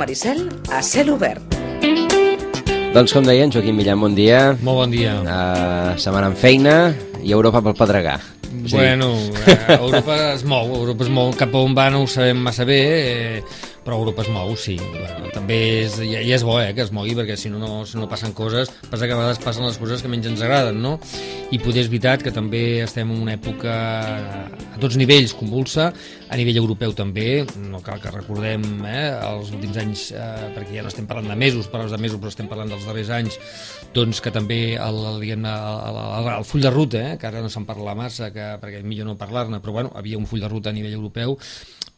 Maricel a cel obert. Doncs com deia en Joaquim Millán, bon dia. Molt bon dia. Uh, setmana en feina i Europa pel Pedregà. Sí. Bueno, eh, Europa es mou, Europa es mou cap a on va no ho sabem massa bé, eh, però Europa es mou, sí. Bueno, també és, ja, ja és bo eh, que es mogui, perquè si no, no, si no passen coses, passa que a vegades passen les coses que menys ens agraden, no? I poder és veritat que també estem en una època a tots nivells convulsa, a nivell europeu també, no cal que recordem eh, els últims anys, eh, perquè ja no estem parlant de mesos, parles de mesos, però estem parlant dels darrers anys, doncs que també el, el, el, el, el full de ruta, eh, que ara no se'n parla massa, que, perquè millor no parlar-ne, però bueno, havia un full de ruta a nivell europeu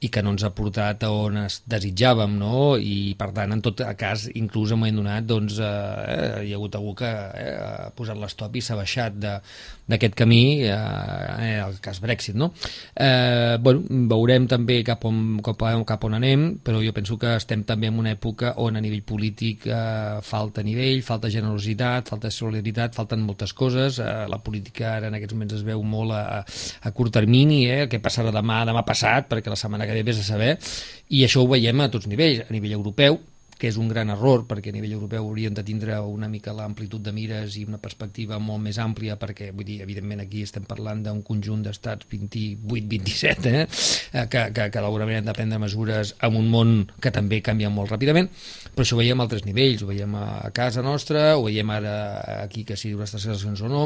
i que no ens ha portat a on es desitjàvem, no? I per tant, en tot cas, inclús en un moment donat, doncs, eh, hi ha hagut algú que eh, ha posat l'estop i s'ha baixat d'aquest camí, eh, el cas Brexit, no? Eh, bueno, veurem també cap on, cap, on, cap on anem, però jo penso que estem també en una època on a nivell polític eh, falta nivell, falta generositat, falta solidaritat, falten moltes coses, eh, la política ara en aquests moments es veu molt a, a curt termini, eh, què passarà demà, demà passat, perquè la setmana que ve vés a saber, i això ho veiem a tots nivells, a nivell europeu, que és un gran error perquè a nivell europeu haurien de tindre una mica l'amplitud de mires i una perspectiva molt més àmplia perquè, vull dir, evidentment aquí estem parlant d'un conjunt d'estats 28-27 eh? que, que, que d'alguna manera han de prendre mesures en un món que també canvia molt ràpidament, però això ho veiem a altres nivells, ho veiem a casa nostra, ho veiem ara aquí que si les eleccions o no,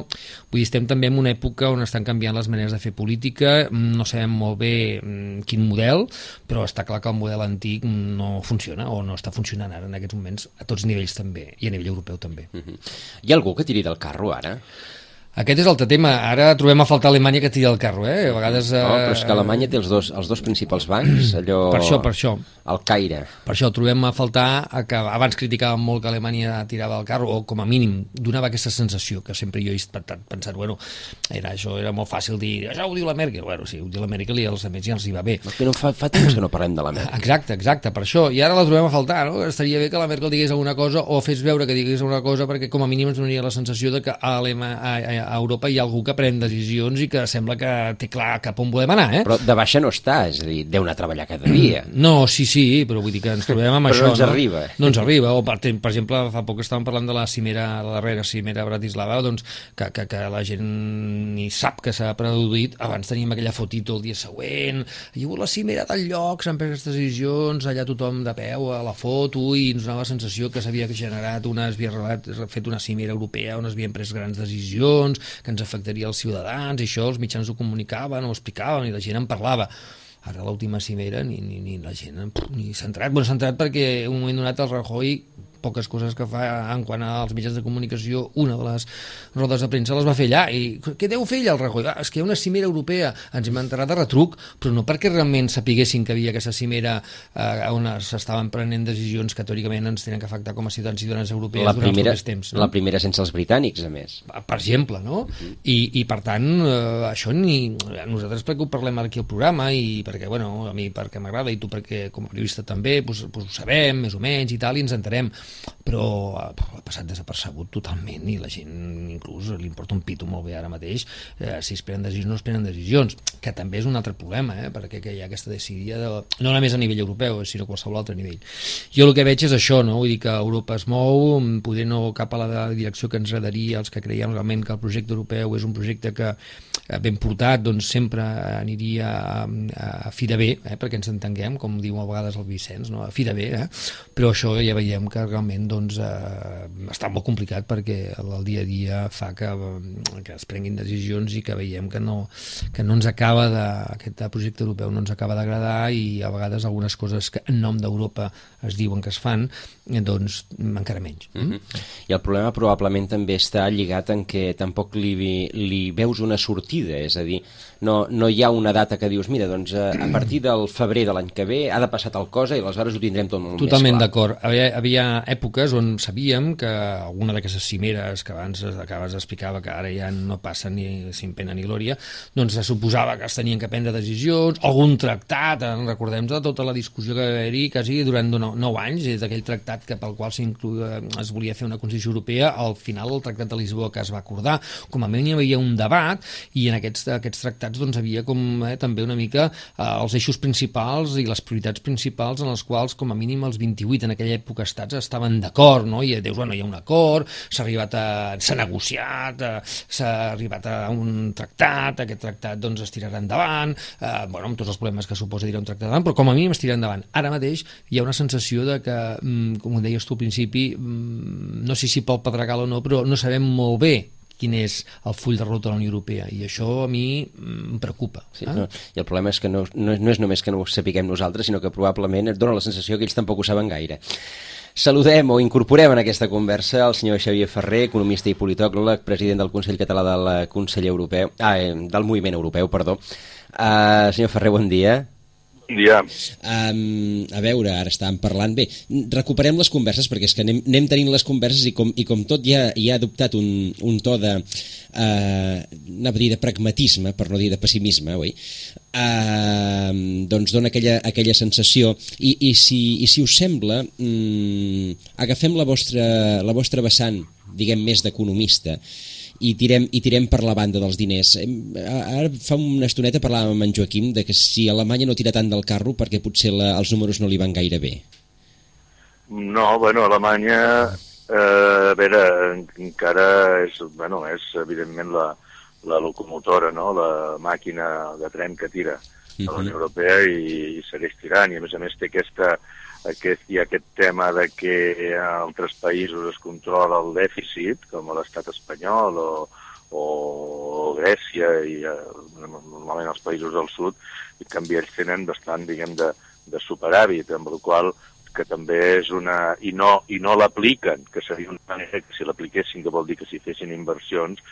vull dir, estem també en una època on estan canviant les maneres de fer política, no sabem molt bé mm, quin model, però està clar que el model antic no funciona o no està funcionant ara en aquests moments a tots nivells també, i a nivell europeu també. Uh -huh. Hi ha algú que tiri del carro ara? Aquest és l'altre tema. Ara trobem a faltar Alemanya que tira el carro, eh? A vegades... Eh... No, però és que Alemanya té els dos, els dos principals bancs, allò... Per això, per això. El Caire. Per això trobem a faltar que abans criticàvem molt que Alemanya tirava el carro, o com a mínim donava aquesta sensació, que sempre jo he pensat, bueno, era, això era molt fàcil dir, això ho diu la Merkel. Bueno, sí, ho diu la Merkel i als altres ja els hi va bé. Que no fa, fa temps que no parlem de la Merkel. Exacte, exacte, per això. I ara la trobem a faltar, no? Estaria bé que la Merkel digués alguna cosa o fes veure que digués alguna cosa perquè com a mínim ens donaria la sensació de que a, Alema, a, a Europa hi ha algú que pren decisions i que sembla que té clar cap on volem anar, eh? Però de baixa no està, és a dir, deu anar a treballar cada dia. No, sí, sí, però vull dir que ens trobem amb però això. no ens no? arriba. No ens arriba, o per, per exemple, fa poc estàvem parlant de la cimera, la darrera cimera a Bratislava, doncs que, que, que la gent ni sap que s'ha produït, abans teníem aquella fotito el dia següent, hi ha hagut la cimera del lloc, s'han pres aquestes decisions, allà tothom de peu a la foto i ens donava la sensació que s'havia generat una, s'havia fet una cimera europea on es havien pres grans decisions, que ens afectaria els ciutadans, i això els mitjans ho comunicaven, ho explicaven, i la gent en parlava. Ara l'última cimera ni, ni, ni la gent ni s'ha entrat. Bueno, s'ha entrat perquè un moment donat el Rajoy poques coses que fa en quant als mitjans de comunicació, una de les rodes de premsa les va fer allà. I què deu fer allà el Rajoy? Ah, és que hi ha una cimera europea. Ens hem enterrat de retruc, però no perquè realment sapiguessin que havia aquesta cimera eh, on s'estaven prenent decisions que teòricament ens tenen que afectar com a ciutadans i ciutadanes europees la primera, els temps. No? La primera sense els britànics, a més. Per exemple, no? -huh. I, I per tant, eh, això ni... Nosaltres perquè ho parlem aquí al programa i perquè, bueno, a mi perquè m'agrada i tu perquè com a periodista també, doncs, doncs ho sabem més o menys i tal, i ens enterem però ha passat desapercebut totalment i la gent inclús li importa un pito molt bé ara mateix eh, si es prenen decisions no es prenen decisions que també és un altre problema eh, perquè que hi ha aquesta decidia de, no només a nivell europeu sinó a qualsevol altre nivell jo el que veig és això, no? vull dir que Europa es mou poder no cap a la direcció que ens agradaria els que creiem realment que el projecte europeu és un projecte que eh, ben portat doncs sempre aniria a, a fi de bé eh, perquè ens entenguem com diu a vegades el Vicenç no? a fi de bé, eh? però això ja veiem que realment doncs, eh, està molt complicat perquè el, dia a dia fa que, que es prenguin decisions i que veiem que no, que no ens acaba de, aquest projecte europeu no ens acaba d'agradar i a vegades algunes coses que en nom d'Europa es diuen que es fan, doncs encara menys. Mm -hmm. I el problema probablement també està lligat en què tampoc li, li veus una sortida, és a dir, no, no hi ha una data que dius, mira, doncs a, a partir del febrer de l'any que ve ha de passar tal cosa i aleshores ho tindrem tot molt Totalment d'acord. Havia, havia, èpoques on sabíem que alguna d'aquestes cimeres que abans acabes d'explicar que ara ja no passa ni sin pena ni glòria, doncs se suposava que es tenien que prendre decisions, algun tractat, eh, recordem de tota la discussió que va haver-hi quasi durant 9 anys, des d'aquell tractat que pel qual es volia fer una Constitució Europea, al final el Tractat de Lisboa que es va acordar, com a mínim hi havia un debat i en aquests, aquests tractats doncs, havia com eh, també una mica eh, els eixos principals i les prioritats principals en els quals com a mínim els 28 en aquella època estats estaven d'acord, no? I dius, bueno, hi ha un acord, s'ha arribat a... s'ha negociat, eh, s'ha arribat a un tractat, aquest tractat doncs es tirarà endavant, eh, bueno, amb tots els problemes que suposa dir un tractat endavant, però com a mínim es tirarà endavant. Ara mateix hi ha una sensació de que, mm, com deies tu al principi, mm, no sé si pel pedregal o no, però no sabem molt bé quin és el full de ruta de la Unió Europea i això a mi mm, em preocupa sí, eh? no, i el problema és que no, no, no és només que no ho sapiguem nosaltres sinó que probablement et dona la sensació que ells tampoc ho saben gaire Saludem o incorporem en aquesta conversa el senyor Xavier Ferrer, economista i politòleg, president del Consell Català del Consell Europeu, ah, eh, del Moviment Europeu, perdó. Uh, senyor Ferrer, bon dia. Ja. Um, a veure, ara estàvem parlant... Bé, recuperem les converses, perquè és que anem, anem tenint les converses i com, i com tot ja, ja ha adoptat un, un to de... Uh, anava a dir de pragmatisme, per no dir de pessimisme, oi? Uh, doncs dona aquella, aquella sensació. I, i, si, I si us sembla, um, agafem la vostra, la vostra vessant, diguem, més d'economista, i tirem, i tirem per la banda dels diners. Ara fa una estoneta parlàvem amb en Joaquim de que si Alemanya no tira tant del carro perquè potser la, els números no li van gaire bé. No, bueno, Alemanya, eh, a veure, encara és, bueno, és evidentment la, la locomotora, no? la màquina de tren que tira a la Unió Europea i, i segueix tirant, i a més a més té aquesta, aquest, hi ha aquest tema de que a altres països es controla el dèficit, com l'estat espanyol o, o Grècia i eh, normalment els països del sud, i en canvi ells tenen bastant, diguem, de, de superàvit, amb la qual que també és una... i no, i no l'apliquen, que seria una manera que si l'apliquessin, que vol dir que si fessin inversions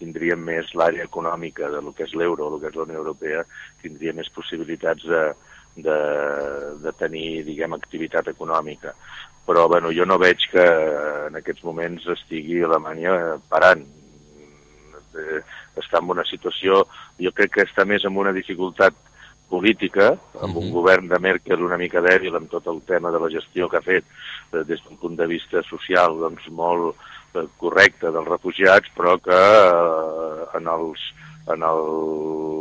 tindríem més l'àrea econòmica de lo que és l'euro, el que és la Unió Europea, tindria més possibilitats de, de, de tenir, diguem, activitat econòmica. Però, bueno, jo no veig que en aquests moments estigui Alemanya parant. Eh, està en una situació, jo crec que està més en una dificultat política, amb un govern de Merkel una mica dèbil amb tot el tema de la gestió que ha fet eh, des d'un punt de vista social doncs molt eh, correcte dels refugiats, però que eh, en els en el,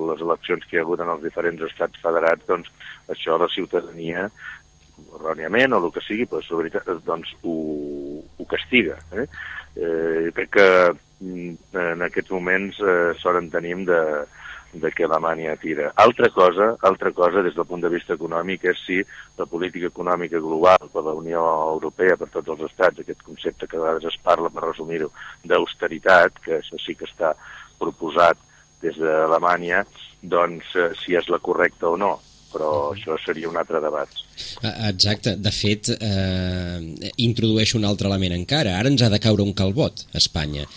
les eleccions que hi ha hagut en els diferents estats federats, doncs això la ciutadania, erròniament o el que sigui, però veritat, doncs ho, ho castiga. Eh? Eh, crec que mm, en aquests moments eh, sort en tenim de, de que Alemanya tira. Altra cosa, altra cosa des del punt de vista econòmic és si la política econòmica global per la Unió Europea, per tots els estats, aquest concepte que a vegades es parla, per resumir-ho, d'austeritat, que això sí que està proposat des d'Alemanya, doncs eh, si és la correcta o no però això seria un altre debat. Exacte. De fet, eh, introdueix un altre element encara. Ara ens ha de caure un calbot, a Espanya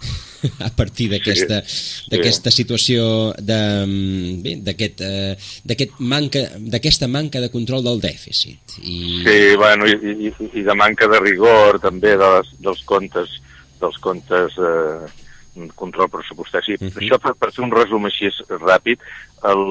a partir d'aquesta sí, situació d'aquest eh, manca d'aquesta manca de control del dèficit i... sí, bueno, i, i, i de manca de rigor també de les, dels comptes dels comptes eh, control pressupostari. Sí, uh -huh. Això per, per fer un resum així ràpid, el,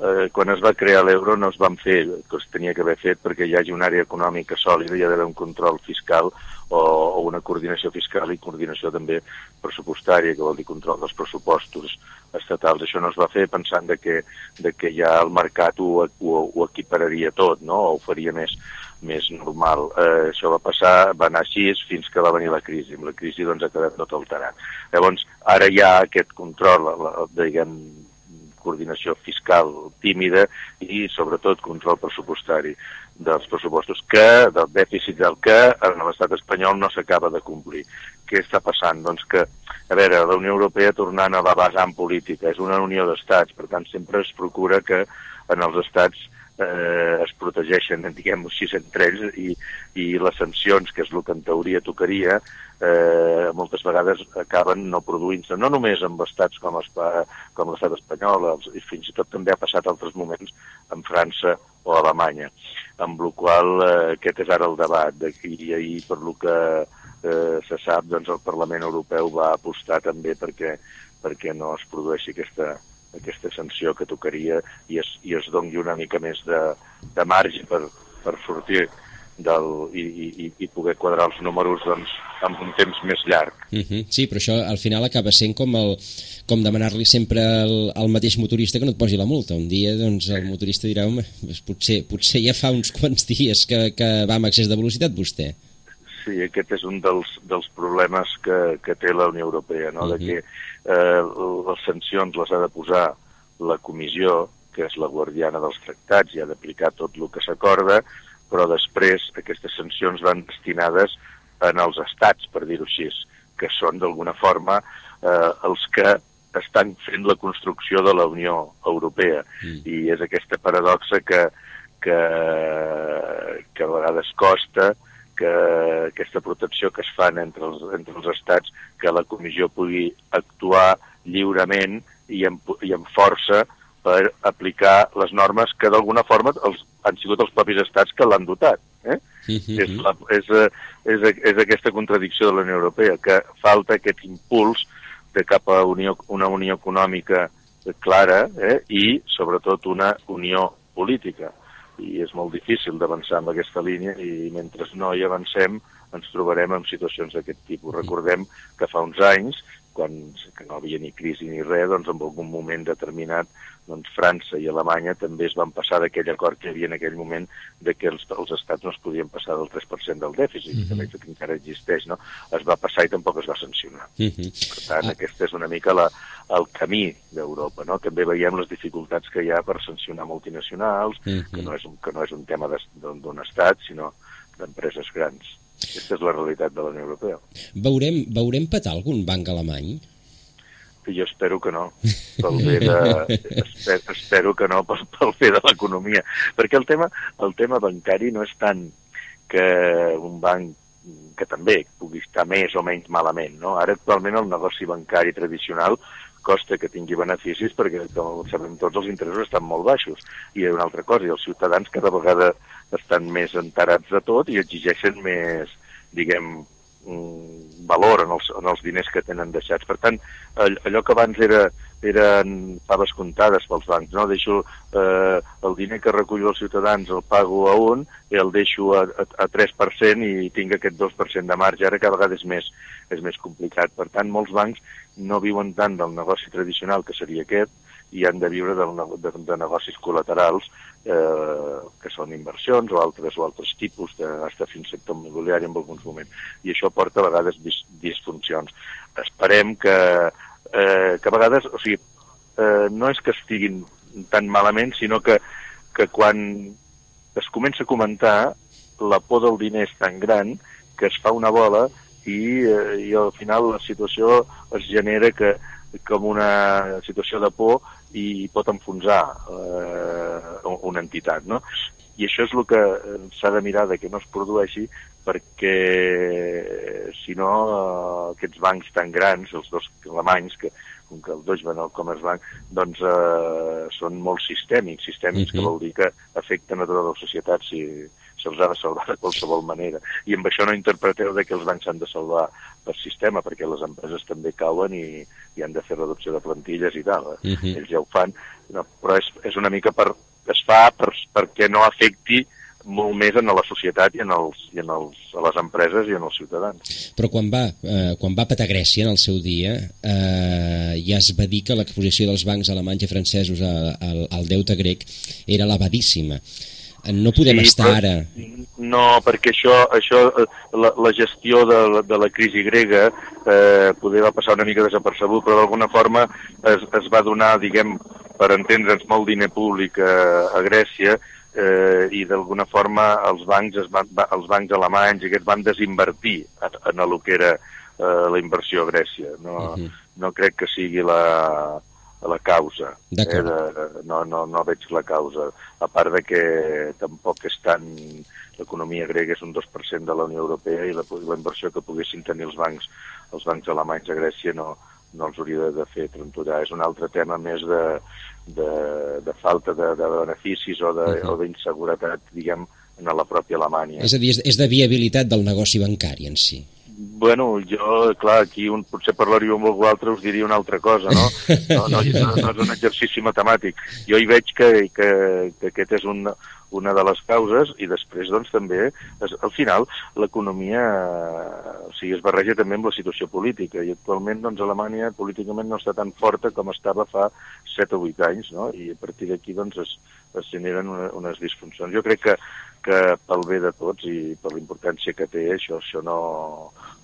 eh, quan es va crear l'euro no es van fer que es tenia que haver fet perquè hi hagi una àrea econòmica sòlida, hi ha d'haver un control fiscal o, o una coordinació fiscal i coordinació també pressupostària, que vol dir control dels pressupostos estatals. Això no es va fer pensant de que, de que ja el mercat ho, ho, ho equipararia tot, no? o ho faria més, més normal. Eh, això va passar, va anar així fins que va venir la crisi. Amb la crisi doncs, ha quedat tot alterat. Llavors, ara hi ha aquest control, la, la, diguem, coordinació fiscal tímida i, sobretot, control pressupostari dels pressupostos, que, del dèficit del que en l'estat espanyol no s'acaba de complir. Què està passant? Doncs que, a veure, la Unió Europea tornant a la vessant política, és una unió d'estats, per tant sempre es procura que en els estats eh, es protegeixen, diguem-ho així, entre ells i, i les sancions, que és el que en teoria tocaria, eh, moltes vegades acaben no produint-se, no només amb estats com, Espa, com l'estat espanyol, els, i fins i tot també ha passat altres moments en França o Alemanya, amb la qual eh, aquest és ara el debat d'aquí i ahir per lo que eh, se sap, doncs el Parlament Europeu va apostar també perquè, perquè no es produeixi aquesta, aquesta sanció que tocaria i es, i es doni una mica més de, de marge per, per sortir del, i, i, i poder quadrar els números doncs, amb un temps més llarg. Uh -huh. Sí, però això al final acaba sent com, el, com demanar-li sempre al, al mateix motorista que no et posi la multa. Un dia doncs, el motorista dirà, home, doncs potser, potser ja fa uns quants dies que, que va amb excés de velocitat vostè. Sí, aquest és un dels, dels problemes que, que té la Unió Europea, no? Uh -huh. de que eh, les sancions les ha de posar la comissió, que és la guardiana dels tractats i ha d'aplicar tot el que s'acorda, però després aquestes sancions van destinades en els estats, per dir-ho així, que són d'alguna forma eh, els que estan fent la construcció de la Unió Europea. Mm. I és aquesta paradoxa que, que, que a vegades costa que aquesta protecció que es fan entre els, entre els estats, que la comissió pugui actuar lliurement i amb, i amb força per aplicar les normes que d'alguna forma els, han sigut els propis estats que l'han dotat. Eh? Mm -hmm. és, la, és, és, és aquesta contradicció de la Unió Europea, que falta aquest impuls de cap a unió, una unió econòmica clara eh? i, sobretot, una unió política i és molt difícil d'avançar en aquesta línia i mentre no hi avancem ens trobarem en situacions d'aquest tipus. Recordem que fa uns anys, quan que no havia ni crisi ni res, doncs en algun moment determinat doncs França i Alemanya també es van passar d'aquell acord que hi havia en aquell moment de que els, els estats no es podien passar del 3% del dèficit, mm -hmm. que, que encara existeix, no? Es va passar i tampoc es va sancionar. Mm -hmm. Per tant, ah. aquesta és una mica la, el camí d'Europa, no? També veiem les dificultats que hi ha per sancionar multinacionals, mm -hmm. que, no és un, que no és un tema d'un estat, sinó d'empreses grans. Aquesta és la realitat de la Unió Europea. Veurem, veurem petar algun banc alemany? jo espero que no, pel bé de, espero, espero que no pel, pel bé de l'economia, perquè el tema, el tema bancari no és tant que un banc que també pugui estar més o menys malament. No? Ara actualment el negoci bancari tradicional costa que tingui beneficis perquè, com sabem tots, els interessos estan molt baixos. I hi ha una altra cosa, i els ciutadans cada vegada estan més enterats de tot i exigeixen més, diguem, valor en els, en els diners que tenen deixats. Per tant, allò que abans era, eren faves comptades pels bancs, no? Deixo eh, el diner que recullo els ciutadans, el pago a un i el deixo a, a, a 3% i tinc aquest 2% de marge. Ara cada vegada és més, és més complicat. Per tant, molts bancs no viuen tant del negoci tradicional, que seria aquest, i han de viure de, de, de negocis col·laterals eh, que són inversions o altres o altres tipus de, fins fins sector immobiliari en alguns moments. I això porta a vegades dis, disfuncions. Esperem que, eh, que a vegades, o sigui, eh, no és que estiguin tan malament, sinó que, que quan es comença a comentar la por del diner és tan gran que es fa una bola i, eh, i al final la situació es genera que com una situació de por i pot enfonsar eh, una entitat, no? I això és el que s'ha de mirar de que no es produeixi perquè si no eh, aquests bancs tan grans, els dos alemanys, que, com que el Deutsche Bank el Commerzbank, doncs eh, són molt sistèmics, sistèmics uh -huh. que vol dir que afecten a tota la societat si, se'ls ha de salvar de qualsevol manera. I amb això no interpreteu de que els bancs s'han de salvar per sistema, perquè les empreses també cauen i, i han de fer reducció de plantilles i tal. Eh? Uh mhm. -huh. Ells ja ho fan, no, però és, és una mica per, es fa per, perquè no afecti molt més en la societat i en, els, i en els, a les empreses i en els ciutadans. Però quan va, eh, quan va petar Grècia en el seu dia, eh, ja es va dir que l'exposició dels bancs alemanys i francesos al, al deute grec era elevadíssima. No podem sí, estar però, ara... No, perquè això, això eh, la, la gestió de, de la crisi grega eh, poder va passar una mica desapercebut, però d'alguna forma es, es va donar, diguem, per entendre'ns, molt diner públic a, a Grècia eh, i d'alguna forma els bancs, es van, els bancs alemanys aquests van desinvertir en, en el que era eh, la inversió a Grècia. No, uh -huh. no crec que sigui la, la causa. D'acord. de, no, no, no veig la causa. A part de que tampoc és tan... L'economia grega és un 2% de la Unió Europea i la, la inversió que poguessin tenir els bancs, els bancs alemanys a Grècia no, no els hauria de fer trontollar. És un altre tema més de, de, de falta de, de beneficis o de- Mhm. o d'inseguretat, diguem, en la pròpia Alemanya. És a dir, és, és de viabilitat del negoci bancari en si. Bueno, jo, clar, aquí un, potser parlaria amb algú altre us diria una altra cosa, no? No, no, no, no és un exercici matemàtic. Jo hi veig que, que, que aquest és un, una de les causes i després, doncs, també, es, al final, l'economia o sigui, es barreja també amb la situació política i actualment, doncs, Alemanya políticament no està tan forta com estava fa 7 o 8 anys, no? I a partir d'aquí, doncs, es, es generen una, unes disfuncions. Jo crec que, que pel bé de tots i per la importància que té això, això no...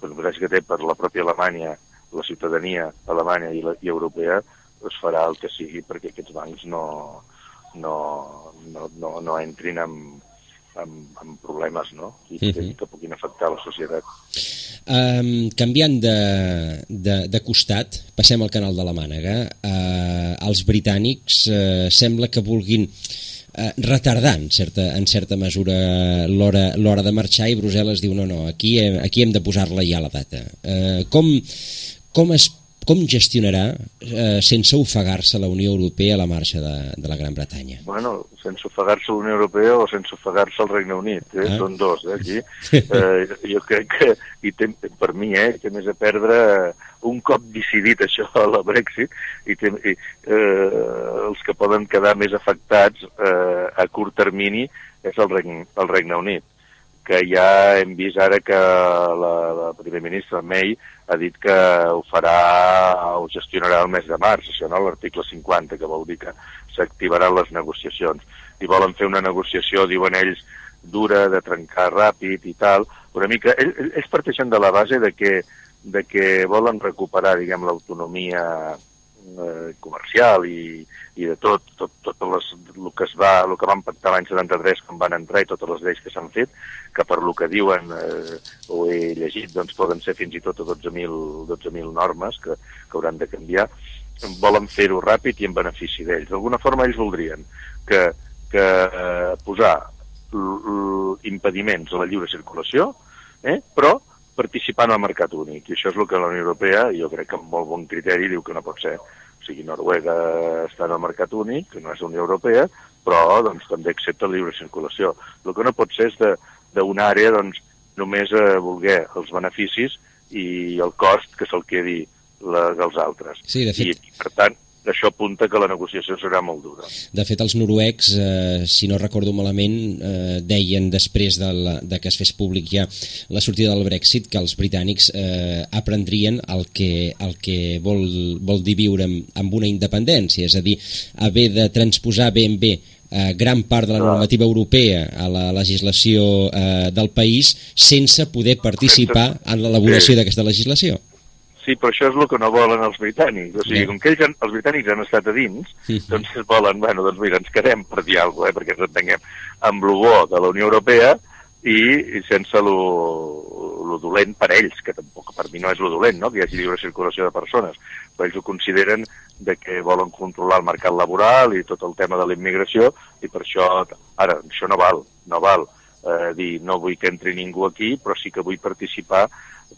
Per la importància que té per la pròpia Alemanya, la ciutadania alemanya i, la, i europea, es farà el que sigui perquè aquests bancs no, no, no, no, no entrin en, en, en problemes, no? I que, Mhm. que puguin afectar la societat. Um, canviant de, de, de costat, passem al canal de la Mànega. Uh, els britànics uh, sembla que vulguin uh, retardar en certa, en certa mesura l'hora l'hora de marxar i Brussel·les diu no, no, aquí hem, aquí hem de posar-la ja la data. Uh, com, com, es, com gestionarà uh, sense ofegar-se la Unió Europea la marxa de, de la Gran Bretanya? Bueno, sense ofegar-se la Unió Europea o sense ofegar-se el Regne Unit, eh? Ah. són dos, eh, aquí. Eh, jo crec que, i té, per mi, eh, té més a perdre un cop decidit això, la Brexit, i, té, i eh, els que poden quedar més afectats eh, a curt termini és el Regne, el Regne Unit que ja hem vist ara que la, la primer ministra May ha dit que ho farà o gestionarà el mes de març, això no, l'article 50, que vol dir que s'activaran les negociacions. I volen fer una negociació, diuen ells, dura, de trencar ràpid i tal. Una mica, ells, ells parteixen de la base de que, de que volen recuperar, diguem, l'autonomia eh, comercial i, i de tot, tot, tot les, el que es va, el que van pactar l'any 73 quan van entrar i totes les lleis que s'han fet, que per lo que diuen, eh, ho he llegit, doncs poden ser fins i tot a 12.000 12 normes que, que hauran de canviar, volen fer-ho ràpid i en benefici d'ells. D'alguna forma ells voldrien que, que eh, posar impediments a la lliure circulació, eh, però participant al mercat únic. I això és el que la Unió Europea, jo crec que amb molt bon criteri, diu que no pot ser. O sigui, Noruega està en el mercat únic, que no és la Unió Europea, però doncs, també accepta la lliure circulació. El que no pot ser és de- d'una àrea doncs, només eh, voler els beneficis i el cost que se'l quedi la, dels altres. Sí, de fet- I, per tant, això apunta que la negociació serà molt dura. De fet, els noruecs, eh, si no recordo malament, eh, deien després de, la, de que es fes públic ja la sortida del Brexit que els britànics eh, aprendrien el que, el que vol, vol dir viure amb, amb una independència, és a dir, haver de transposar ben bé eh, gran part de la normativa europea a la legislació eh, del país sense poder participar en l'elaboració Sí. d'aquesta legislació. Sí, però això és el que no volen els britànics. O sigui, com que ells han, els britànics han estat a dins, Mhm. doncs es volen, bueno, doncs mira, ens quedem, per dir alguna cosa, eh, perquè ens entenguem, amb lo bo de la Unió Europea i, i sense lo, lo dolent per ells, que tampoc per mi no és lo dolent, no?, que hi hagi lliure circulació de persones, però ells ho consideren de que volen controlar el mercat laboral i tot el tema de la immigració, i per això, ara, això no val, no val eh, dir no vull que entri ningú aquí, però sí que vull participar,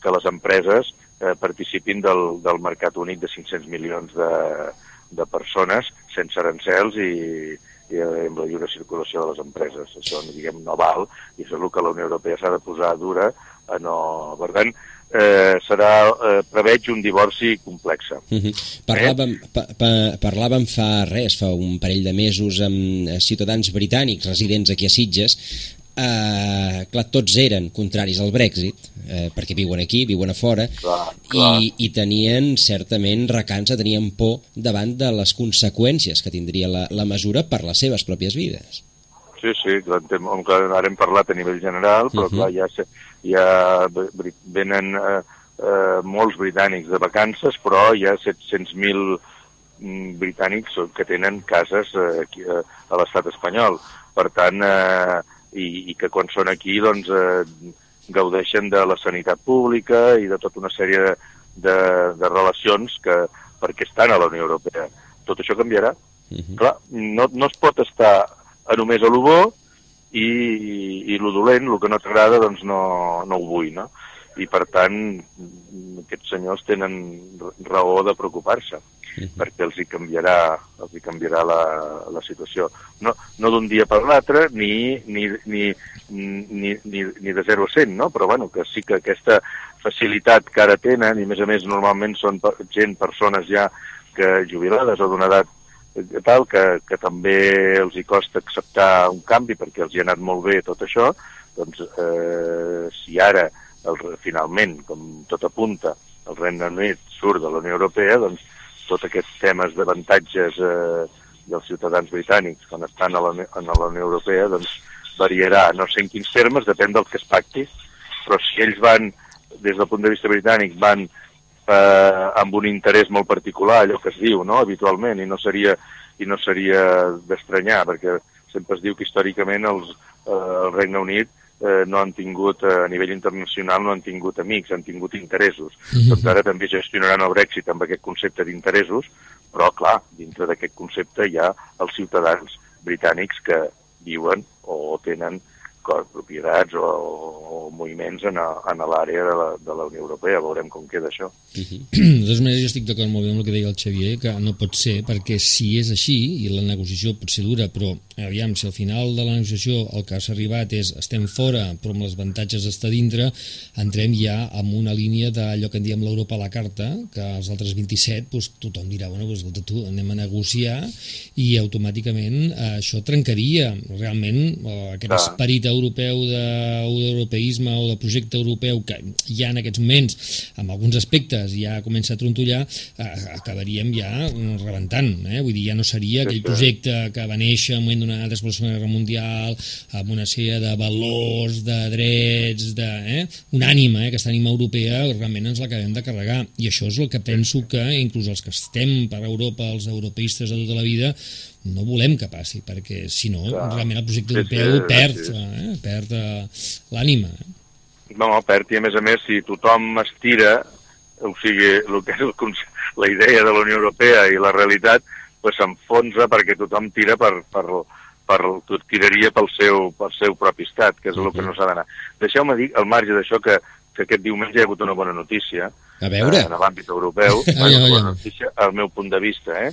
que les empreses eh, participin del, del mercat únic de 500 milions de, de persones sense arancels i, i amb la lliure circulació de les empreses. Això, diguem, no val, i això és el que la Unió Europea s'ha de posar dura a no... Per tant, eh, serà, eh, preveig un divorci complex. Mhm. Parlàvem, pa, pa, parlàvem fa res, fa un parell de mesos amb eh, ciutadans britànics residents aquí a Sitges eh, clar, tots eren contraris al Brexit eh, perquè viuen aquí, viuen a fora Clar, clar. i, i tenien certament recança, tenien por davant de les conseqüències que tindria la, la mesura per les seves pròpies vides Sí, sí, clar, ara hem parlat a nivell general, però Mhm. clar, ja, se- ja venen eh, eh, molts britànics de vacances, però hi ha 700.000 mm, britànics que tenen cases eh, aquí, eh, a l'estat espanyol. Per tant, eh, i, i que quan són aquí, doncs, eh, gaudeixen de la sanitat pública i de tota una sèrie de, de, de relacions que, perquè estan a la Unió Europea. tot això canviarà. Uh -huh. Clar, no, no es pot estar a només a lo bo i, i, i lo dolent, el que no t'agrada, doncs no, no ho vull, no? I per tant, aquests senyors tenen raó de preocupar-se -huh. perquè els hi canviarà, els hi canviarà la, la situació. No, no d'un dia per l'altre, ni, ni, ni, ni, ni, ni de 0 a 100, no? però bueno, que sí que aquesta facilitat que ara tenen, i a més a més normalment són gent, persones ja que jubilades o d'una edat tal, que, que també els hi costa acceptar un canvi perquè els hi ha anat molt bé tot això, doncs eh, si ara el, finalment, com tot apunta, el Regne Unit surt de la Unió Europea, doncs tots aquests temes d'avantatges eh, dels ciutadans britànics quan estan a la, a la Unió Europea, doncs variarà, no sé en quins termes, depèn del que es pacti, però si ells van, des del punt de vista britànic, van eh, amb un interès molt particular, allò que es diu no? habitualment, i no seria, i no seria d'estranyar, perquè sempre es diu que històricament els, eh, el Regne Unit eh, no han tingut, eh, a nivell internacional, no han tingut amics, han tingut interessos. Mm -hmm. Doncs ara també gestionaran el Brexit amb aquest concepte d'interessos, però, clar, dintre d'aquest concepte hi ha els ciutadans britànics que viuen o tenen propietats o, o moviments en, a, en l'àrea de, la, de la Unió Europea. Veurem com queda això. Uh -huh. De totes maneres, jo estic d'acord molt bé amb el que deia el Xavier, que no pot ser, perquè si és així, i la negociació pot ser dura, però aviam, si al final de la negociació el que s'ha arribat és estem fora, però amb les avantatges d'estar dintre, entrem ja amb una línia d'allò que en diem l'Europa a la carta, que els altres 27, doncs, tothom dirà, bueno, doncs, escolta, tu, anem a negociar, i automàticament eh, això trencaria realment eh, aquest Clar. esperit europeu d'europeisme o de projecte europeu que ja en aquests moments, amb alguns aspectes, ja comença a trontollar, eh, acabaríem ja rebentant. Eh? Vull dir, ja no seria aquell projecte que va néixer en moment d'una de la Segona Guerra Mundial, amb una sèrie de valors, de drets, de, eh? una ànima, eh? aquesta ànima europea, realment ens l'acabem de carregar. I això és el que penso que, inclús els que estem per Europa, els europeistes de tota la vida, no volem que passi, perquè si no, Clar. realment el projecte europeu sí, sí, perd, sí. Eh, perd eh, l'ànima. Eh? No, perd, i a més a més, si tothom estira, o sigui, el que és el, la idea de la Unió Europea i la realitat, pues s'enfonsa perquè tothom tira per, per, per, tot tiraria pel seu, pel seu propi estat, que és el que no s'ha d'anar. Deixeu-me dir, al marge d'això, que, que aquest diumenge hi ha hagut una bona notícia, a veure. Eh, en l'àmbit europeu, una bona notícia, al meu punt de vista, eh?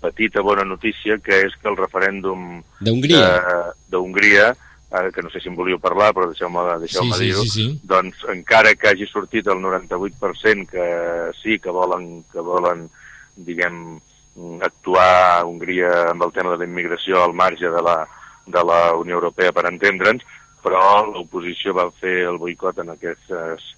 petita bona notícia, que és que el referèndum d'Hongria, eh, que no sé si en volíeu parlar, però deixeu-me deixeu, -me, sí, dir-ho, sí, sí, sí. doncs encara que hagi sortit el 98% que sí, que volen, que volen diguem, actuar a Hongria amb el tema de la immigració al marge de la, de la Unió Europea per entendre'ns, però l'oposició va fer el boicot en aquest,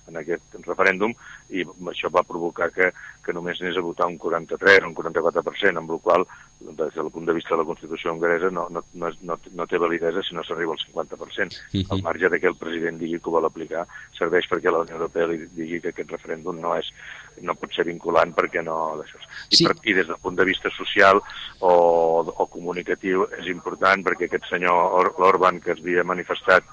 en aquest referèndum i això va provocar que, que només anés a votar un 43 o un 44%, amb la qual des del punt de vista de la Constitució hongaresa no, no, no, no, té validesa si no s'arriba al 50%. Uh -huh. Al marge de que el president digui que ho vol aplicar, serveix perquè la Unió Europea li digui que aquest referèndum no, és, no pot ser vinculant perquè no... I, sí. per, I des del punt de vista social o, o comunicatiu és important perquè aquest senyor l'Orban que es havia manifestat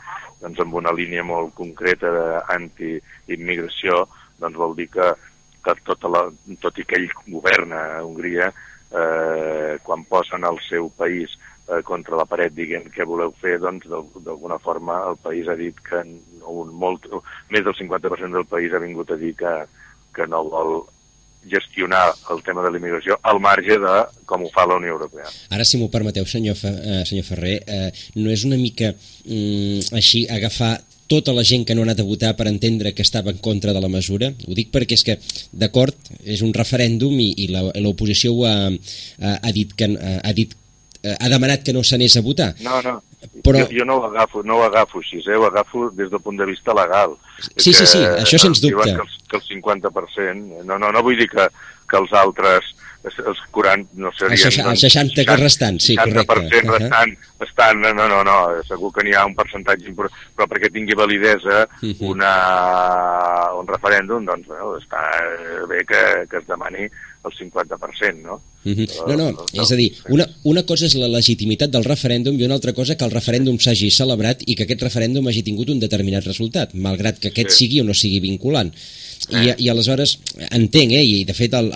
doncs, amb una línia molt concreta d'anti-immigració, doncs vol dir que, que tota la, tot i que ell governa a Hongria, eh, quan posen el seu país eh, contra la paret dient què voleu fer, doncs d'alguna forma el país ha dit que un molt, més del 50% del país ha vingut a dir que, que no vol gestionar el tema de l'immigració al marge de com ho fa la Unió Europea. Ara, si m'ho permeteu, senyor, Fe, eh, senyor Ferrer, eh, no és una mica mm, així agafar tota la gent que no ha anat a votar per entendre que estava en contra de la mesura. Ho dic perquè és que, d'acord, és un referèndum i, i l'oposició ha, ha, ha dit que ha dit ha demanat que no s'anés a votar. No, no. Però... Jo, jo no ho agafo, no ho agafo així, eh? ho agafo des del punt de vista legal. Sí, sí, sí, això sens dubte. Que, el, que el 50%, no, no, no vull dir que, que els altres els 40 no serien... El, 60, el 60 que restant, sí, correcte. El 60% restant uh -huh. estan... No, no, no, segur que n'hi ha un percentatge important, però perquè tingui validesa uh mhm. -huh. una, un referèndum, doncs bueno, està bé que, que es demani el 50%, no? Mm -hmm. No, no, és a dir, una, una cosa és la legitimitat del referèndum i una altra cosa que el referèndum s'hagi celebrat i que aquest referèndum hagi tingut un determinat resultat, malgrat que aquest Sí. sigui o no sigui vinculant. I, I aleshores entenc, eh, i de fet el,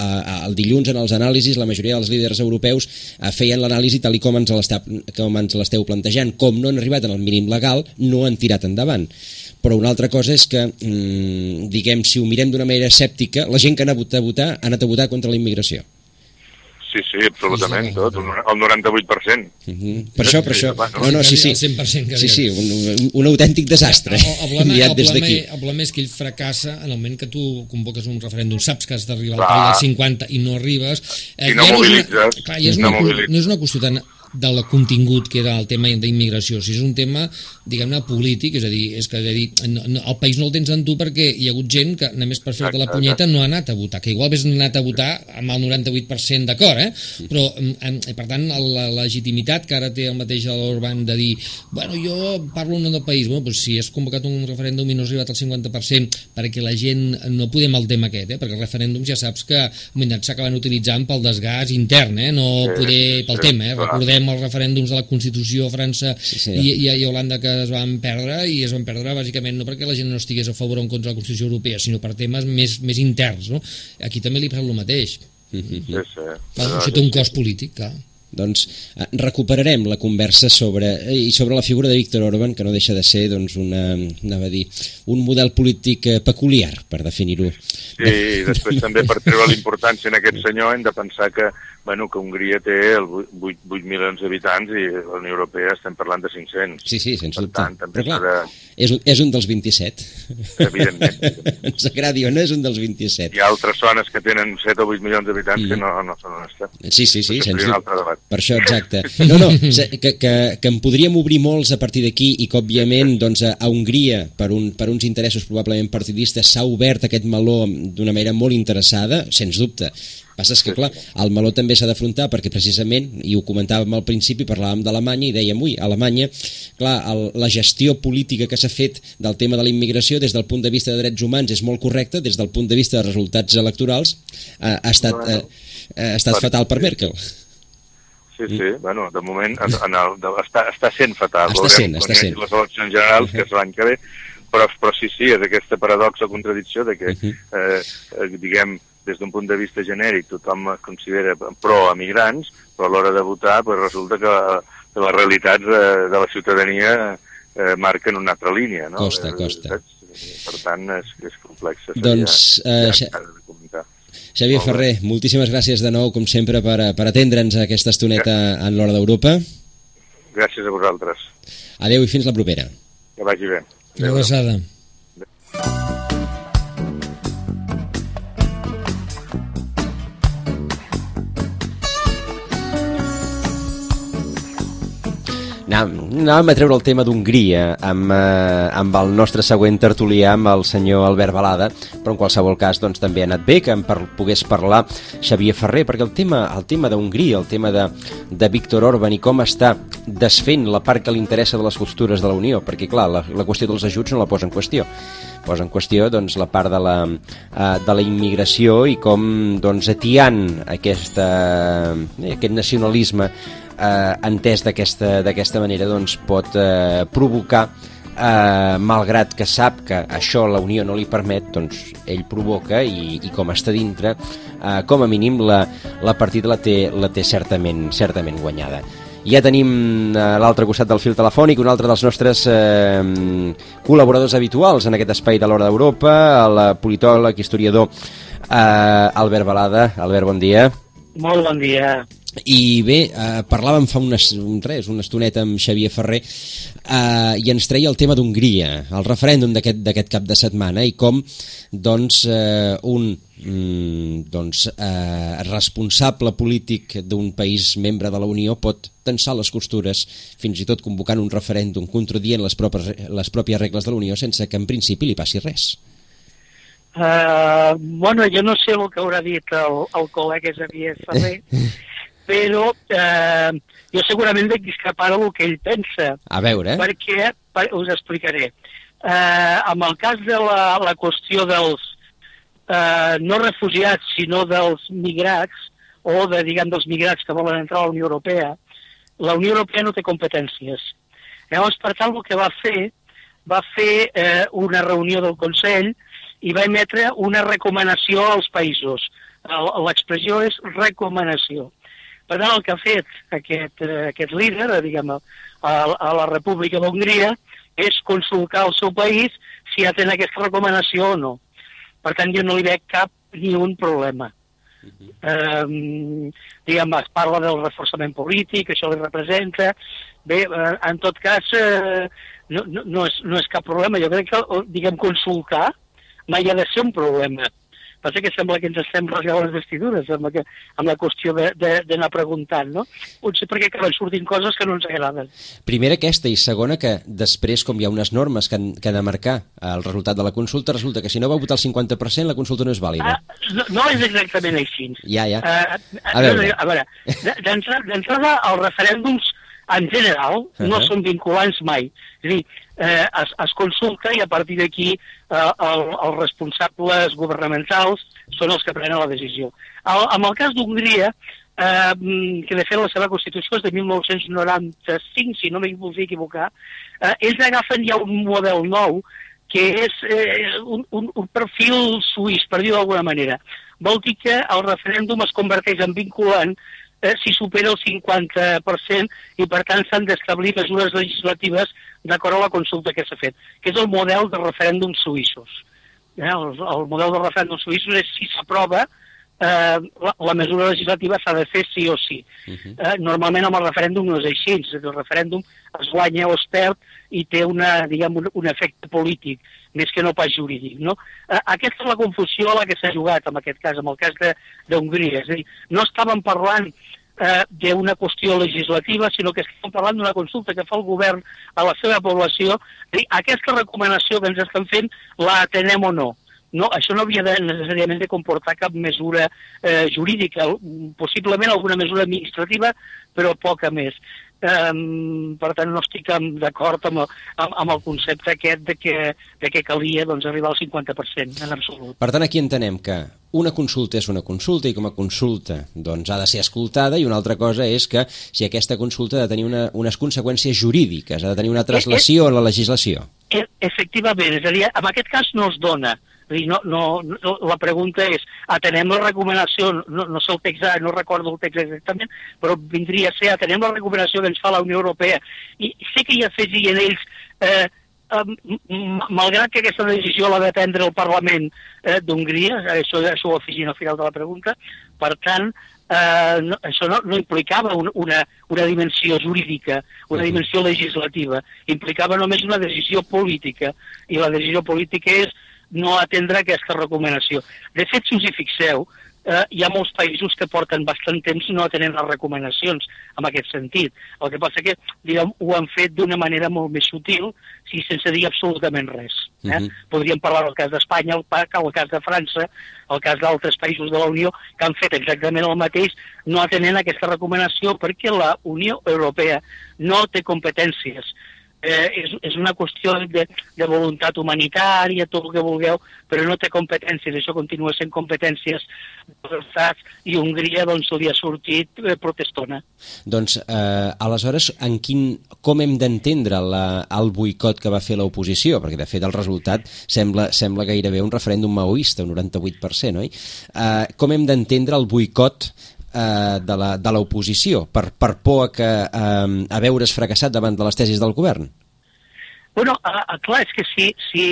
el dilluns en els anàlisis la majoria dels líders europeus eh, feien l'anàlisi tal i com ens l'està- com ens l'esteu plantejant. Com no han arribat en el mínim legal, no han tirat endavant. Però una altra cosa és que, mm, diguem, si ho mirem d'una manera escèptica, la gent que ha anat a votar ha anat a votar contra la immigració. Sí, sí, absolutament, Sí, tot, un- el 98%. Mhm. Per això, per això. Bueno, No, no, sí, sí. El 100% que Sí, sí, un, un autèntic desastre. El, el, problema, enviat el, des d'aquí. el problema és que ell fracassa en el moment que tu convoques un referèndum, saps que has d'arribar al Clar. tall del 50 i no arribes. I no ja és mobilitzes, una, clar, i és no una, mobilitzes. no és una qüestió tan del contingut que era el tema d'immigració, si és un tema diguem-ne polític, és a dir, és que és a dir, no, no, el país no el tens en tu perquè hi ha hagut gent que només per fer-te la punyeta no ha anat a votar, que igual hagués anat a votar amb el 98% d'acord, eh? però em, em, per tant la legitimitat que ara té el mateix l'Orban de dir, bueno, jo parlo en nom del país, bueno, doncs si has convocat un referèndum i no has arribat al 50% perquè la gent, no podem el tema aquest, eh? perquè els referèndums ja saps que s'acaben utilitzant pel desgast intern, eh? no poder pel tema, eh? clar. Recordem els referèndums de la Constitució a França Sí, sí. i, i, i a Holanda que es van perdre i es van perdre bàsicament no perquè la gent no estigués a favor o en contra de la Constitució Europea, sinó per temes més, més interns. No? Aquí també li passa el mateix. Sí, sí. Clar, això té un cost polític, clar. Doncs eh, recuperarem la conversa sobre, eh, i sobre la figura de Víctor Orban, que no deixa de ser doncs, una, anava a dir, un model polític eh, peculiar, per definir-ho. Sí, i després també per treure l'importància en aquest senyor hem de pensar que, bueno, que Hongria té el 8, 8 milions d'habitants i la Unió Europea estem parlant de 500. Sí, sí, sens dubte. tant, també Però clar, de- és, un- és un dels 27. Evidentment. Ens agradi o no, és un dels 27. Hi ha altres zones que tenen 7 o 8 milions d'habitants que Mm. no, no són on està. Sí, sí, sí, Això sens seria un dubte. Per això, exacte. No, no, que, que, que en podríem obrir molts a partir d'aquí i que, òbviament, doncs, a, a Hongria, per, un, per uns interessos probablement partidistes, s'ha obert aquest meló d'una manera molt interessada, sens dubte. Passa és que, clar, el meló també s'ha d'afrontar perquè precisament, i ho comentàvem al principi, parlàvem d'Alemanya i dèiem, ui, Alemanya, clar, el, la gestió política que s'ha fet del tema de la immigració des del punt de vista de drets humans és molt correcta, des del punt de vista de resultats electorals eh, ha estat, eh, ha estat Bueno, fatal per sí. Merkel. Sí, sí, bueno, de moment en, el, de, està, està sent fatal. Està Veurem sent, està sent. Les eleccions generals, que és l'any que ve, però, però sí, sí, és aquesta paradoxa contradicció de que, eh, eh, diguem, des d'un punt de vista genèric tothom es considera pro-emigrants, però a l'hora de votar pues, resulta que, les realitats eh, de la ciutadania eh, marquen una altra línia. No? Costa, Eh, costa. saps? Per tant, és, és complex. Doncs, eh, ja, de. Xavier Molt bé. Ferrer, moltíssimes gràcies de nou, com sempre, per, per atendre'ns a aquesta estoneta en l'hora d'Europa. Gràcies a vosaltres. Adeu i fins la propera. Que vagi bé. Una abraçada. Anàvem, anàvem a treure el tema d'Hongria amb, eh, amb el nostre següent tertulià, amb el senyor Albert Balada, però en qualsevol cas doncs, també ha anat bé que en par pogués parlar Xavier Ferrer, perquè el tema, el tema d'Hongria, el tema de, de Víctor Orban i com està desfent la part que li interessa de les costures de la Unió, perquè clar, la, la qüestió dels ajuts no la posa en qüestió. Posa en qüestió doncs, la part de la, eh, de la immigració i com doncs, atiant aquesta, eh, aquest nacionalisme eh, entès d'aquesta manera doncs, pot eh, provocar eh, malgrat que sap que això la Unió no li permet, doncs ell provoca i, i com està dintre, eh, com a mínim la, la partida la té, la té certament, certament guanyada. Ja tenim a l'altre costat del fil telefònic un altre dels nostres eh, col·laboradors habituals en aquest espai de l'Hora d'Europa, el politòleg, historiador eh, Albert Balada. Albert, bon dia. Molt bon dia. I bé, eh, parlàvem fa unes, un, res, una estoneta amb Xavier Ferrer eh, i ens treia el tema d'Hongria, el referèndum d'aquest cap de setmana i com doncs, eh, un mm, doncs, eh, responsable polític d'un país membre de la Unió pot tensar les costures fins i tot convocant un referèndum contradient les, propres, les pròpies regles de la Unió sense que en principi li passi res. Uh, bueno, jo no sé el que haurà dit el, el col·lega Xavier Ferrer, però uh, jo segurament de discrepar el que ell pensa, A veure, eh? perquè, per, us explicaré. Uh, amb el cas de la, la qüestió dels, eh, no refugiats, sinó dels migrats, o de, diguem, dels migrats que volen entrar a la Unió Europea, la Unió Europea no té competències. Llavors, per tant, el que va fer, va fer eh, una reunió del Consell i va emetre una recomanació als països. L'expressió és recomanació. Per tant, el que ha fet aquest, eh, aquest líder, eh, diguem, a, a la República d'Hongria, és consultar el seu país si atén aquesta recomanació o no. Per tant, jo no li veig cap ni un problema. eh, diguem, es parla del reforçament polític, això li representa. Bé, eh, en tot cas, eh, no, no, no, és, no és cap problema. Jo crec que, diguem, consultar mai ha de ser un problema. Passa que sembla que ens estem rasgant les vestidures amb la, amb la qüestió d'anar preguntant, no? Potser perquè acaben sortint coses que no ens agraden. Primera aquesta i segona que després, com hi ha unes normes que han, que han de marcar el resultat de la consulta, resulta que si no va votar el 50% la consulta no és vàlida. Ah, no, no és exactament així. Ja, ja. Uh, A veure. a veure de- d'entra- d'entrada, els referèndums en general uh -huh. no són vinculants mai. És a dir, eh, es, es consulta i a partir d'aquí eh, el, els responsables governamentals són els que prenen la decisió. El, en el cas d'Hongria, eh, que de fet la seva Constitució és de 1995, si no m'hi vull equivocar, eh, ells agafen ja un model nou que és eh, un, un, un perfil suís, per dir-ho d'alguna manera. Vol dir que el referèndum es converteix en vinculant eh, si supera el 50% i per tant s'han d'establir mesures legislatives d'acord amb la consulta que s'ha fet, que és el model de referèndums suïssos. Eh, el, el model de referèndums suïssos és si s'aprova eh, la, la mesura legislativa s'ha de fer sí o sí. Uh -huh. eh, normalment amb el referèndum no és així, és dir, el referèndum es guanya o es perd i té una, diguem, un, un efecte polític, més que no pas jurídic. No? Eh, aquesta és la confusió a la que s'ha jugat, en aquest cas, en el cas de- d'Hongria. És a dir, no estàvem parlant eh, d'una qüestió legislativa, sinó que estem parlant d'una consulta que fa el govern a la seva població. Dir, aquesta recomanació que ens estan fent, la atenem o no? No, això no havia de, necessàriament de comportar cap mesura eh, jurídica, possiblement alguna mesura administrativa, però poca més. Um, per tant, no estic d'acord amb, amb, amb el concepte aquest de que, de que calia doncs, arribar al 50% en absolut. Per tant, aquí entenem que una consulta és una consulta i com a consulta doncs, ha de ser escoltada i una altra cosa és que si aquesta consulta ha de tenir una, unes conseqüències jurídiques, ha de tenir una traslació en la legislació. E efectivament, és a dir, en aquest cas no es dona. No, no, no, la pregunta és, atenem la recomanació, no, no sé el text, no recordo el text exactament, però vindria a ser, atenem la recomanació que ens fa la Unió Europea. I sé que hi afegien ells, eh, malgrat que aquesta decisió l'ha de prendre el Parlament eh, d'Hongria, això, això ho afegien al final de la pregunta, per tant, eh, no, això no, no implicava un, una, una dimensió jurídica, una dimensió legislativa, implicava només una decisió política, i la decisió política és no atendre aquesta recomanació. De fet, si us hi fixeu, eh, hi ha molts països que porten bastant temps no atenent les recomanacions en aquest sentit. El que passa que diguem, ho han fet d'una manera molt més sutil i sense dir absolutament res. Eh? Mhm. Podríem parlar del cas d'Espanya, el, el cas de França, el cas d'altres països de la Unió que han fet exactament el mateix no atenent aquesta recomanació perquè la Unió Europea no té competències eh, és, és una qüestió de, de voluntat humanitària, tot el que vulgueu, però no té competències, això continua sent competències dels estats, i Hongria doncs, li ha sortit eh, protestona. Doncs, eh, aleshores, en quin, com hem d'entendre el boicot que va fer l'oposició? Perquè, de fet, el resultat sembla, sembla gairebé un referèndum maoista, un 98%, oi? Eh, com hem d'entendre el boicot eh, de l'oposició per, per por a, que, eh, a veure's fracassat davant de les tesis del govern? Bueno, a, a, clar, és que si, si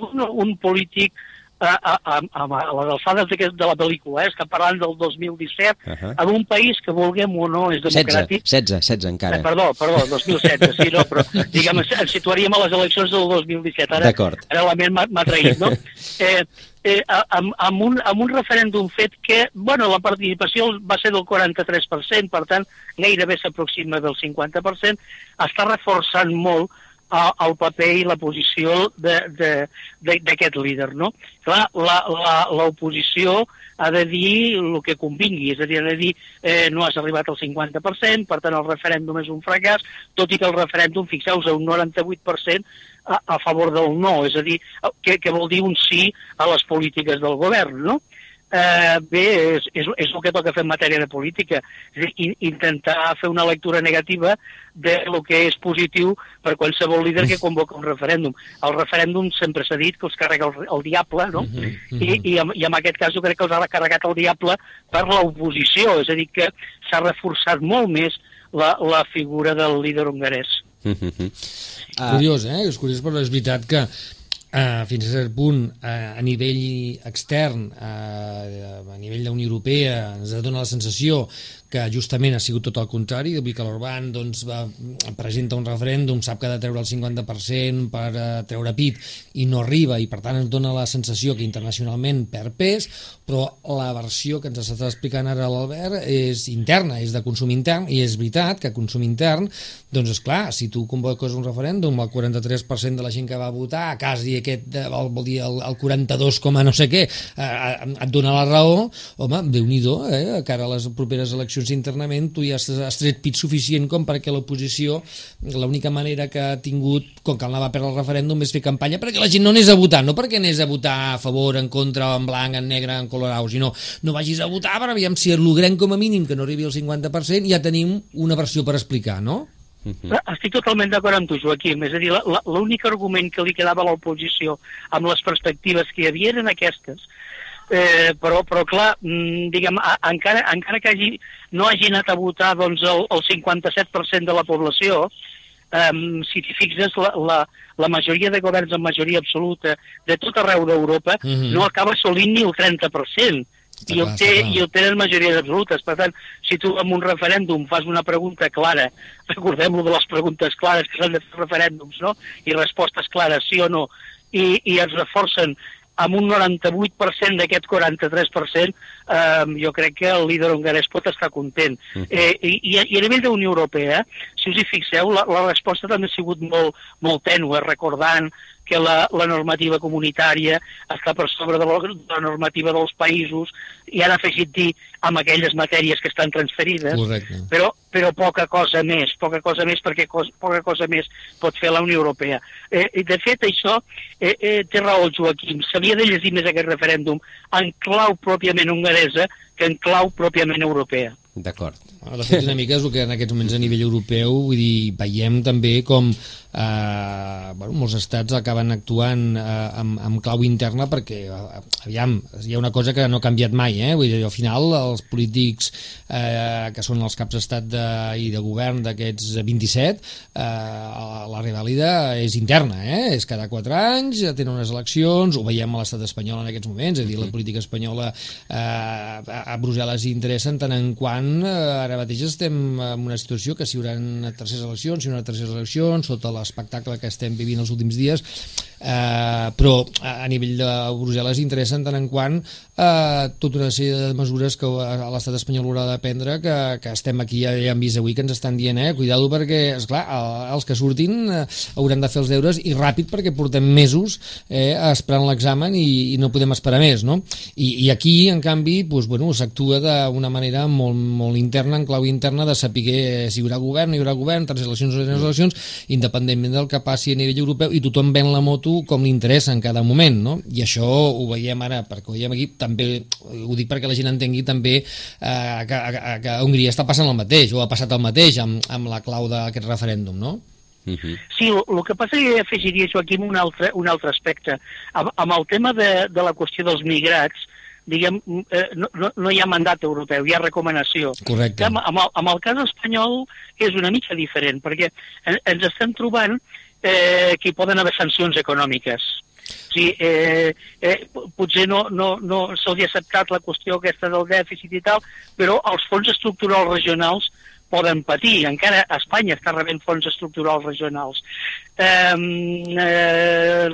un, un polític a, a, a, a, les alçades de la pel·lícula, eh, estem parlant del 2017, uh. -huh. en un país que vulguem o no és 16, democràtic, 16, 16 encara. Eh, perdó, perdó, 2016, sí, no, però diguem, ens, situaríem a les eleccions del 2017. Ara, ara la ment m'ha traït, no? Eh, eh, amb, amb, un, amb un referèndum fet que, bueno, la participació va ser del 43%, per tant, gairebé s'aproxima del 50%, està reforçant molt a- el paper i la posició d'aquest líder, no? Clar, la- la- l'oposició ha de dir el que convingui, és a dir, ha de dir eh, no has arribat al 50%, per tant el referèndum és un fracàs, tot i que el referèndum, fixeu-vos, un 98% a, a favor del no, és a dir, que, que vol dir un sí a les polítiques del govern, no? Eh, bé, és, és, és el que toca fer en matèria de política, és dir, in, intentar fer una lectura negativa de lo que és positiu per qualsevol líder que convoca un referèndum. El referèndum sempre s'ha dit que els carrega el, el diable, no? I, i, en, I en aquest cas jo crec que els ha carregat el diable per l'oposició, és a dir, que s'ha reforçat molt més la, la figura del líder hongarès. Ah, Curiós, eh? És curiós, però és veritat que Uh, fins a cert punt, uh, a nivell extern, uh, a nivell de Unió Europea, ens dona la sensació que justament ha sigut tot el contrari, vull dir que l'Orban doncs, va, presenta un referèndum, sap que ha de treure el 50% per uh, treure pit i no arriba, i per tant ens dona la sensació que internacionalment perd pes, però la versió que ens està explicant ara l'Albert és interna, és de consum intern, i és veritat que consum intern, doncs és clar, si tu convoques un referèndum, el 43% de la gent que va votar, quasi aquest, eh, vol, dir el, el 42, com a no sé què, eh, et dona la raó, home, déu-n'hi-do, eh, que ara les properes eleccions internament tu ja has, tret pit suficient com perquè l'oposició, l'única manera que ha tingut, com que anava a perdre el referèndum, és fer campanya perquè la gent no anés a votar, no perquè anés a votar a favor, en contra, en blanc, en negre, en colorau, sinó no vagis a votar per aviam si logrem com a mínim que no arribi al 50%, ja tenim una versió per explicar, no? Estic totalment d'acord amb tu, Joaquim. És a dir, l'únic argument que li quedava a l'oposició amb les perspectives que hi havia eren aquestes. Eh, però, però clar, mm, diguem, a, encara, encara que hagi, no hagi anat a votar doncs, el, el 57% de la població, um, si t'hi fixes, la, la, la majoria de governs amb majoria absoluta de tot arreu d'Europa Mhm. no acaba assolint ni el 30%. Està I el, clar, té, clar. I el tenen majories absolutes. Per tant, si tu amb un referèndum fas una pregunta clara, recordem-lo de les preguntes clares que s'han de fer referèndums, no? I respostes clares, sí o no, i, i es reforcen amb un 98% d'aquest 43%, eh, jo crec que el líder hongarès pot estar content. Eh, i, i, I a nivell de Unió Europea, si us hi fixeu, la, la resposta també ha sigut molt, molt tènue, recordant que la, la normativa comunitària està per sobre de la, de la normativa dels països i han afegit dir amb aquelles matèries que estan transferides, Correcte. però, però poca cosa més, poca cosa més perquè cos, poca cosa més pot fer la Unió Europea. Eh, i de fet, això eh, eh, té raó el Joaquim, s'havia de llegir més aquest referèndum en clau pròpiament hongaresa que en clau pròpiament europea. D'acord. De fet, una mica és el que en aquests moments a nivell europeu, vull dir, veiem també com eh, bueno, molts estats acaben actuant eh, amb, amb clau interna perquè, eh, aviam, hi ha una cosa que no ha canviat mai, eh? vull dir, al final els polítics eh, que són els caps d'estat de, i de govern d'aquests 27, eh, la rivàlida és interna, eh? és cada 4 anys, tenen unes eleccions, ho veiem a l'estat espanyol en aquests moments, és a dir, la política espanyola eh, a Brussel·les interessa en tant en quant eh, ara mateix estem en una situació que si hi haurà terceres eleccions, si hi haurà terceres eleccions, sota l'espectacle que estem vivint els últims dies, eh, però a nivell de Brussel·les interessa en tant en quant eh, tota una sèrie de mesures que l'estat espanyol haurà de prendre que, que estem aquí, ja, ja hem vist avui que ens estan dient, eh, cuidado perquè, esclar, eh, els que surtin eh, hauran de fer els deures i ràpid perquè portem mesos eh, esperant l'examen i, i no podem esperar més, no? I, i aquí, en canvi, doncs, bueno, s'actua d'una manera molt, molt interna, en clau interna, de saber si hi haurà govern, no hi haurà govern, tres eleccions o tres eleccions, independentment del que passi a nivell europeu, i tothom ven la moto com li interessa en cada moment, no? I això ho veiem ara, perquè ho veiem aquí, també, ho dic perquè la gent entengui també eh, que, que, que a Hongria està passant el mateix, o ha passat el mateix amb, amb la clau d'aquest referèndum, no? Uh -huh. Sí, el, que passa és que afegiria, Joaquim, un altre, un altre aspecte. Amb, amb el tema de, de la qüestió dels migrats, diguem, eh, no, no, no hi ha mandat europeu, hi ha recomanació. Correcte. Amb, amb, el, amb el cas espanyol és una mica diferent, perquè en, ens estem trobant eh, que hi poden haver sancions econòmiques. O sigui, eh, eh, potser no, no, no ha acceptat la qüestió aquesta del dèficit i tal, però els fons estructurals regionals poden patir. Encara Espanya està rebent fons estructurals regionals. Eh, eh,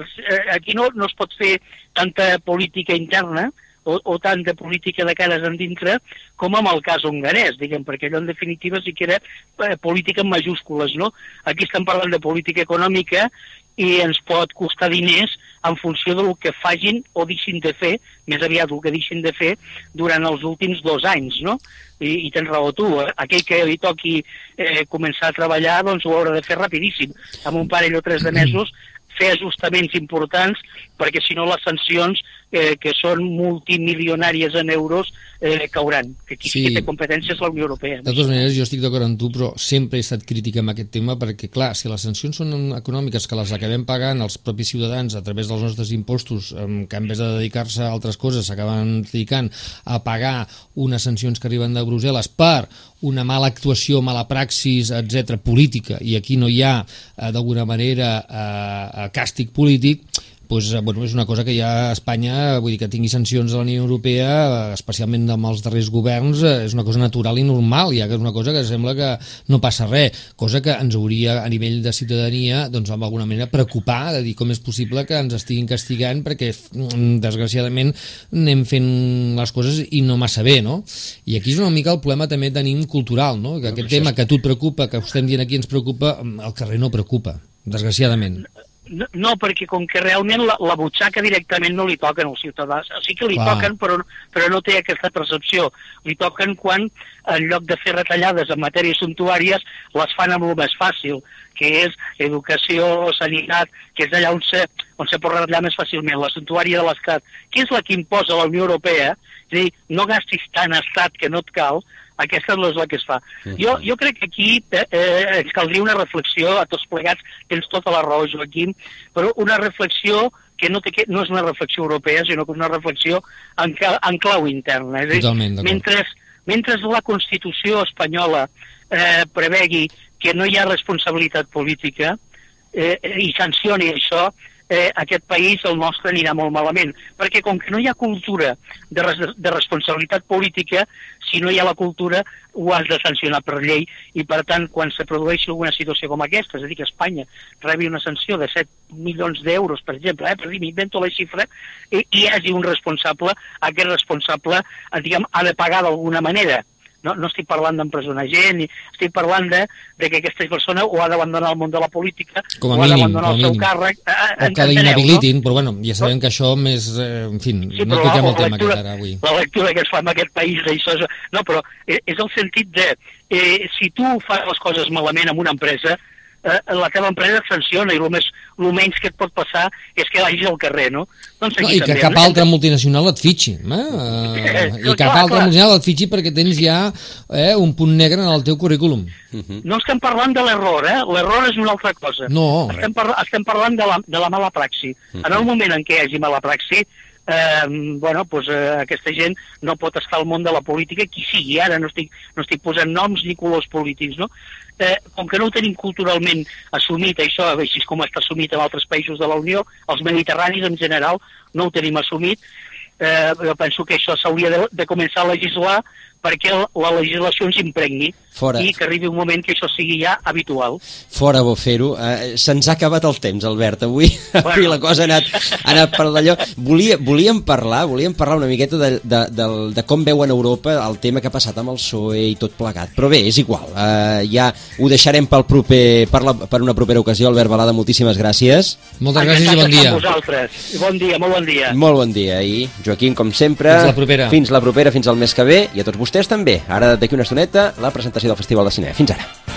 aquí no, no es pot fer tanta política interna o, o tant de política de cares endintre com amb el cas hongarès, diguem, perquè allò en definitiva sí que era eh, política en majúscules, no? Aquí estem parlant de política econòmica i ens pot costar diners en funció del que fagin o deixin de fer, més aviat el que deixin de fer durant els últims dos anys, no? I, i tens raó tu, eh? aquell que li toqui eh, començar a treballar doncs ho haurà de fer rapidíssim, amb un parell o tres de mesos fer ajustaments importants perquè si no les sancions eh, que són multimilionàries en euros eh, cauran, que qui sí. Té competències és la Unió Europea. De totes maneres, jo estic d'acord amb tu, però sempre he estat crític amb aquest tema perquè, clar, si les sancions són econòmiques que les acabem pagant els propis ciutadans a través dels nostres impostos, que en vez de dedicar-se a altres coses s'acaben dedicant a pagar unes sancions que arriben de Brussel·les per una mala actuació, mala praxis, etc política, i aquí no hi ha, eh, d'alguna manera, eh, càstig polític, pues, eh, bueno, és una cosa que ja a Espanya, vull dir que tingui sancions de la Unió Europea, eh, especialment amb els darrers governs, eh, és una cosa natural i normal, ja que és una cosa que sembla que no passa res, cosa que ens hauria a nivell de ciutadania, doncs d'alguna manera preocupar, de dir com és possible que ens estiguin castigant perquè mm, desgraciadament anem fent les coses i no massa bé, no? I aquí és una mica el problema també tenim cultural, no? Que aquest tema que a tu et preocupa, que estem dient aquí ens preocupa, al carrer no preocupa, desgraciadament. No, no, perquè com que realment la, la butxaca directament no li toquen als ciutadans. Sí que li Clar. toquen, però, però no té aquesta percepció. Li toquen quan, en lloc de fer retallades en matèries suntuàries, les fan amb el més fàcil, que és educació, sanitat, que és allà on se, on se pot retallar més fàcilment, la suntuària de l'Estat, que és la que imposa la Unió Europea, és a dir, no gastis tant estat que no et cal, aquesta no és la que es fa. Jo, jo crec que aquí eh, eh, ens caldria una reflexió a tots plegats, tens tota la raó, Joaquim, però una reflexió que no, té que no és una reflexió europea, sinó que és una reflexió en, en clau interna. És a dir, Totalment d'acord. mentre, mentre la Constitució espanyola eh, prevegui que no hi ha responsabilitat política eh, i sancioni això, eh, aquest país, el nostre, anirà molt malament. Perquè com que no hi ha cultura de, res, de responsabilitat política, si no hi ha la cultura, ho has de sancionar per llei i, per tant, quan se produeixi alguna situació com aquesta, és a dir, que Espanya rebi una sanció de 7 milions d'euros, per exemple, eh, per dir, m'invento la xifra, i, i hi hagi un responsable, aquest responsable, eh, diguem, ha de pagar d'alguna manera. No, no estic parlant d'empresonar gent, estic parlant de, de que aquesta persona o ha d'abandonar el món de la política Com a o ha mínim, d'abandonar com a el seu mínim. càrrec. Eh, o que l'inhabilitin, però bueno, ja sabem que això més, eh, en fi, Sí, no toquem la, el tema lectura, aquest ara avui. la lectura que es fa en aquest país d'això. No, però eh, és el sentit de... Eh, si tu fas les coses malament en una empresa, eh, la teva empresa et sanciona i el, més, el menys que et pot passar és que vagis al carrer, no? Doncs No, aquí I que també cap de- altra multinacional et fitxi, eh? eh? I cap clar, altra clar. multinacional et fitxi perquè tens ja eh, un punt negre en el teu currículum. No estem parlant de l'error, eh? L'error és una altra cosa. No, estem, parla estem parlant de la, de la mala praxi. En el moment en què hi hagi mala praxi, eh, bueno, doncs, eh, aquesta gent no pot estar al món de la política, qui sigui, ara no estic, no estic posant noms ni colors polítics, no? Eh, com que no ho tenim culturalment assumit, això, així com està assumit en altres països de la Unió, els mediterranis en general no ho tenim assumit, eh, jo penso que això s'hauria de, de començar a legislar perquè la legislació ens impregni Fora. i que arribi un moment que això sigui ja habitual. Fora bo fer-ho. Eh, Se'ns ha acabat el temps, Albert. Avui, bueno. avui la cosa ha anat, ha anat per d'allò. Volia, volíem parlar volíem parlar una miqueta de, de, de, de com veuen Europa el tema que ha passat amb el PSOE i tot plegat. Però bé, és igual. Eh, ja ho deixarem pel proper, per, la, per una propera ocasió. Albert Balada, moltíssimes gràcies. Moltes gràcies i bon dia. amb vosaltres. Bon dia, molt bon dia. Molt bon dia. I Joaquim, com sempre... Fins la propera. Fins la propera, fins al mes que ve. I a tots vostès també. Ara, d'aquí una estoneta, la presentació del Festival de Cine. Fins ara.